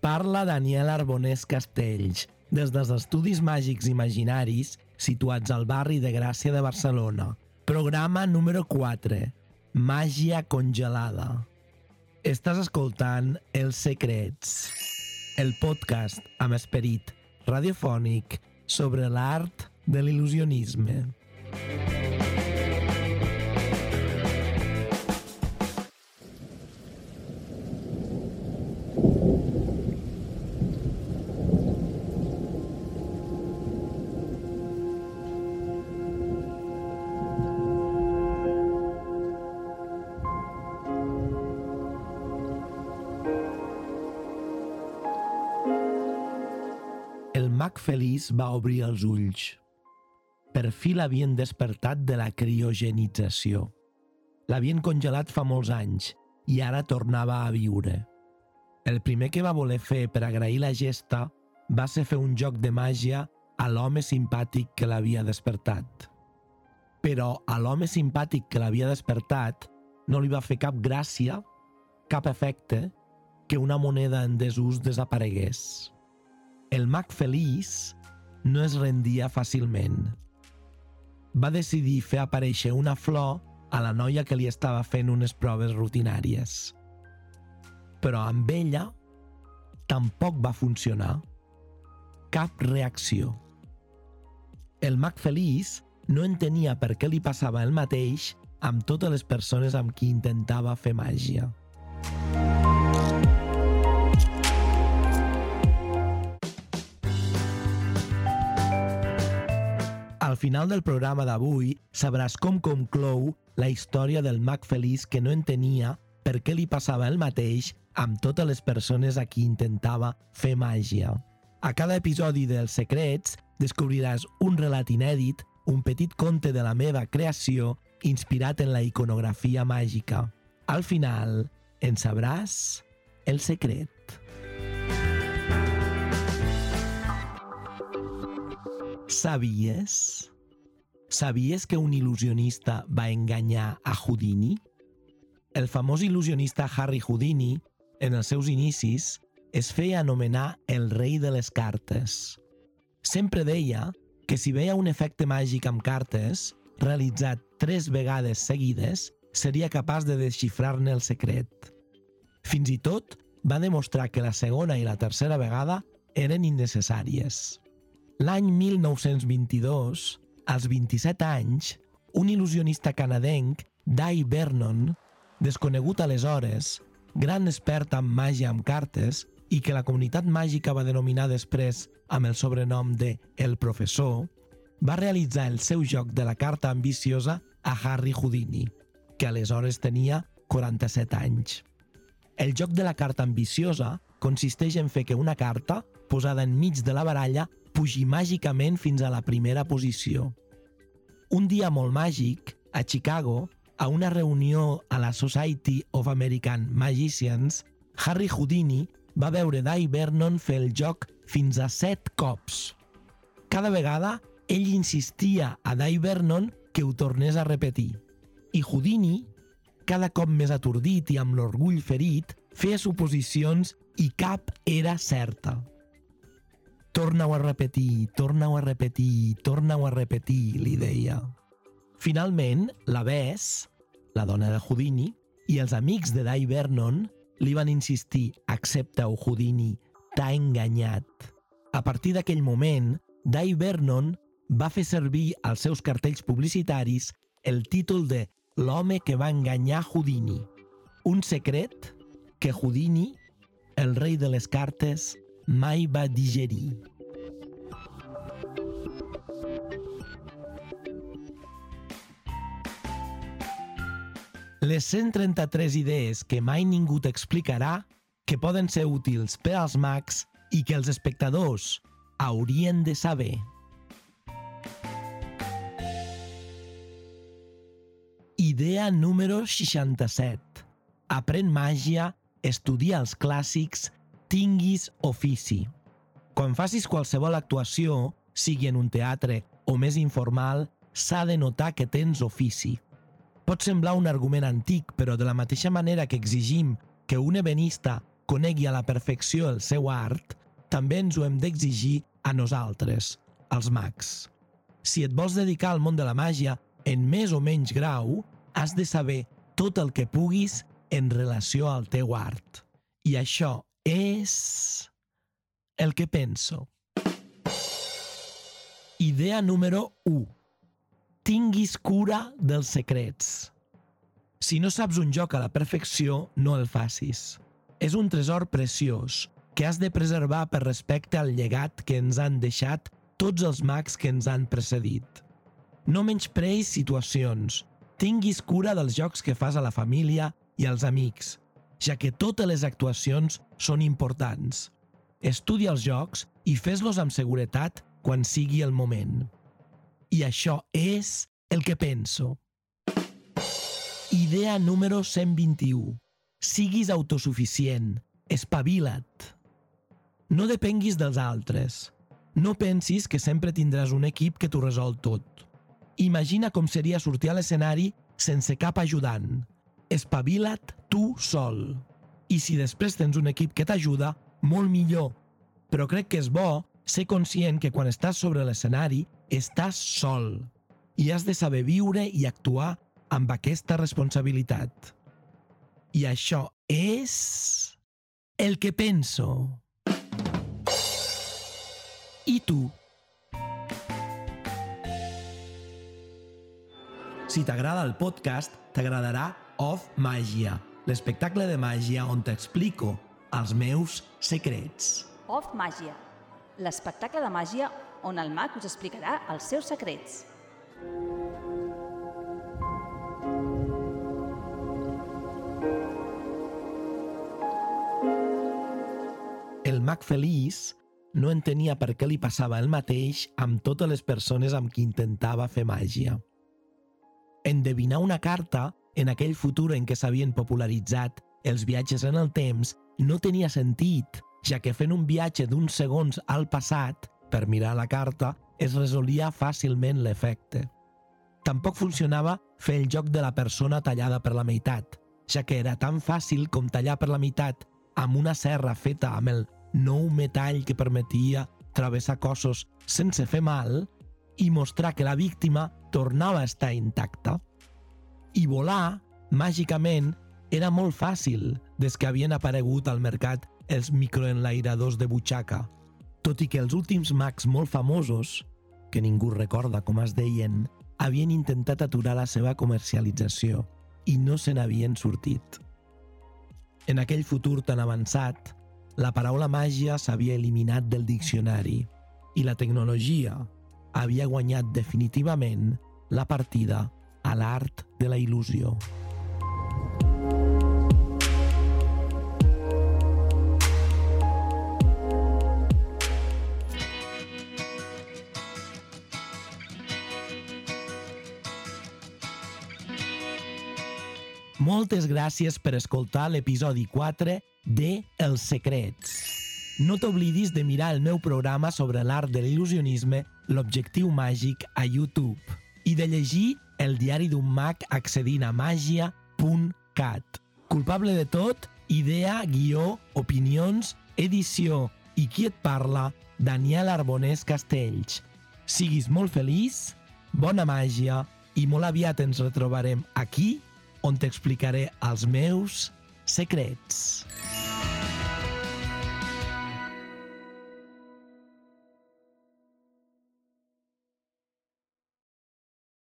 parla Daniel Arbonés Castells, des dels Estudis Màgics Imaginaris, situats al barri de Gràcia de Barcelona. Programa número 4. Màgia congelada. Estàs escoltant Els Secrets, el podcast amb esperit radiofònic sobre l'art de l'il·lusionisme. El mag feliç va obrir els ulls. Per fi l'havien despertat de la criogenització. L'havien congelat fa molts anys i ara tornava a viure. El primer que va voler fer per agrair la gesta va ser fer un joc de màgia a l'home simpàtic que l'havia despertat. Però a l'home simpàtic que l'havia despertat no li va fer cap gràcia, cap efecte, que una moneda en desús desaparegués. El mag feliç no es rendia fàcilment. Va decidir fer aparèixer una flor a la noia que li estava fent unes proves rutinàries. Però amb ella tampoc va funcionar. Cap reacció. El mag feliç no entenia per què li passava el mateix amb totes les persones amb qui intentava fer màgia. Al final del programa d'avui sabràs com conclou la història del mag feliç que no entenia per què li passava el mateix amb totes les persones a qui intentava fer màgia. A cada episodi dels Secrets descobriràs un relat inèdit, un petit conte de la meva creació inspirat en la iconografia màgica. Al final, en sabràs el secret. Sabies? Sabies que un il·lusionista va enganyar a Houdini? El famós il·lusionista Harry Houdini, en els seus inicis, es feia anomenar el rei de les cartes. Sempre deia que si veia un efecte màgic amb cartes, realitzat tres vegades seguides, seria capaç de desxifrar-ne el secret. Fins i tot va demostrar que la segona i la tercera vegada eren innecessàries. L'any 1922, als 27 anys, un il·lusionista canadenc, Dai Vernon, desconegut aleshores, gran expert en màgia amb cartes i que la comunitat màgica va denominar després amb el sobrenom de El Professor, va realitzar el seu joc de la carta ambiciosa a Harry Houdini, que aleshores tenia 47 anys. El joc de la carta ambiciosa consisteix en fer que una carta, posada enmig de la baralla, pugi màgicament fins a la primera posició. Un dia molt màgic, a Chicago, a una reunió a la Society of American Magicians, Harry Houdini va veure Dai Vernon fer el joc fins a set cops. Cada vegada, ell insistia a Dai Vernon que ho tornés a repetir. I Houdini, cada cop més atordit i amb l'orgull ferit, feia suposicions i cap era certa. Torna-ho a repetir, torna-ho a repetir, torna-ho a repetir, li deia. Finalment, la Bess, la dona de Houdini, i els amics de Dai Vernon li van insistir «Accepta-ho, Houdini, t'ha enganyat». A partir d'aquell moment, Dai Vernon va fer servir als seus cartells publicitaris el títol de L'home que va enganyar Houdini. Un secret que Houdini, el rei de les cartes, mai va digerir. Les 133 idees que mai ningú t'explicarà que poden ser útils per als mags i que els espectadors haurien de saber. Idea número 67. Aprèn màgia, estudia els clàssics, tinguis ofici. Quan facis qualsevol actuació, sigui en un teatre o més informal, s'ha de notar que tens ofici. Pot semblar un argument antic, però de la mateixa manera que exigim que un ebenista conegui a la perfecció el seu art, també ens ho hem d'exigir a nosaltres, els mags. Si et vols dedicar al món de la màgia en més o menys grau, has de saber tot el que puguis en relació al teu art. I això és el que penso. Idea número 1. Tinguis cura dels secrets. Si no saps un joc a la perfecció, no el facis. És un tresor preciós que has de preservar per respecte al llegat que ens han deixat tots els mags que ens han precedit. No menyspreis situacions. Tinguis cura dels jocs que fas a la família i als amics, ja que totes les actuacions són importants. Estudia els jocs i fes-los amb seguretat quan sigui el moment. I això és el que penso. Idea número 121. Siguis autosuficient. Espavila't. No depenguis dels altres. No pensis que sempre tindràs un equip que t'ho resol tot. Imagina com seria sortir a l'escenari sense cap ajudant. Espavila't tu sol. I si després tens un equip que t'ajuda, molt millor. Però crec que és bo ser conscient que quan estàs sobre l'escenari estàs sol i has de saber viure i actuar amb aquesta responsabilitat. I això és el que penso. I tu? Si t'agrada el podcast, t'agradarà Off Màgia, l'espectacle de màgia on t'explico els meus secrets. Off Màgia, l'espectacle de màgia on el mag us explicarà els seus secrets. El mag feliç no entenia per què li passava el mateix amb totes les persones amb qui intentava fer màgia. Endevinar una carta en aquell futur en què s'havien popularitzat els viatges en el temps no tenia sentit, ja que fent un viatge d'uns segons al passat per mirar la carta es resolia fàcilment l'efecte. Tampoc funcionava fer el joc de la persona tallada per la meitat, ja que era tan fàcil com tallar per la meitat amb una serra feta amb el nou metall que permetia travessar cossos sense fer mal i mostrar que la víctima tornava a estar intacta. I volar, màgicament, era molt fàcil des que havien aparegut al mercat els microenlairadors de butxaca, tot i que els últims mags molt famosos, que ningú recorda com es deien, havien intentat aturar la seva comercialització i no se n'havien sortit. En aquell futur tan avançat, la paraula màgia s'havia eliminat del diccionari i la tecnologia havia guanyat definitivament la partida a l'art de la il·lusió. Moltes gràcies per escoltar l'episodi 4 de Els Secrets. No t'oblidis de mirar el meu programa sobre l'art de l'il·lusionisme, l'objectiu màgic a YouTube i de llegir el diari d'un mag accedint a màgia.cat. Culpable de tot, idea, guió, opinions, edició i qui et parla, Daniel Arbonés Castells. Siguis molt feliç, bona màgia i molt aviat ens retrobarem aquí on t'explicaré els meus secrets.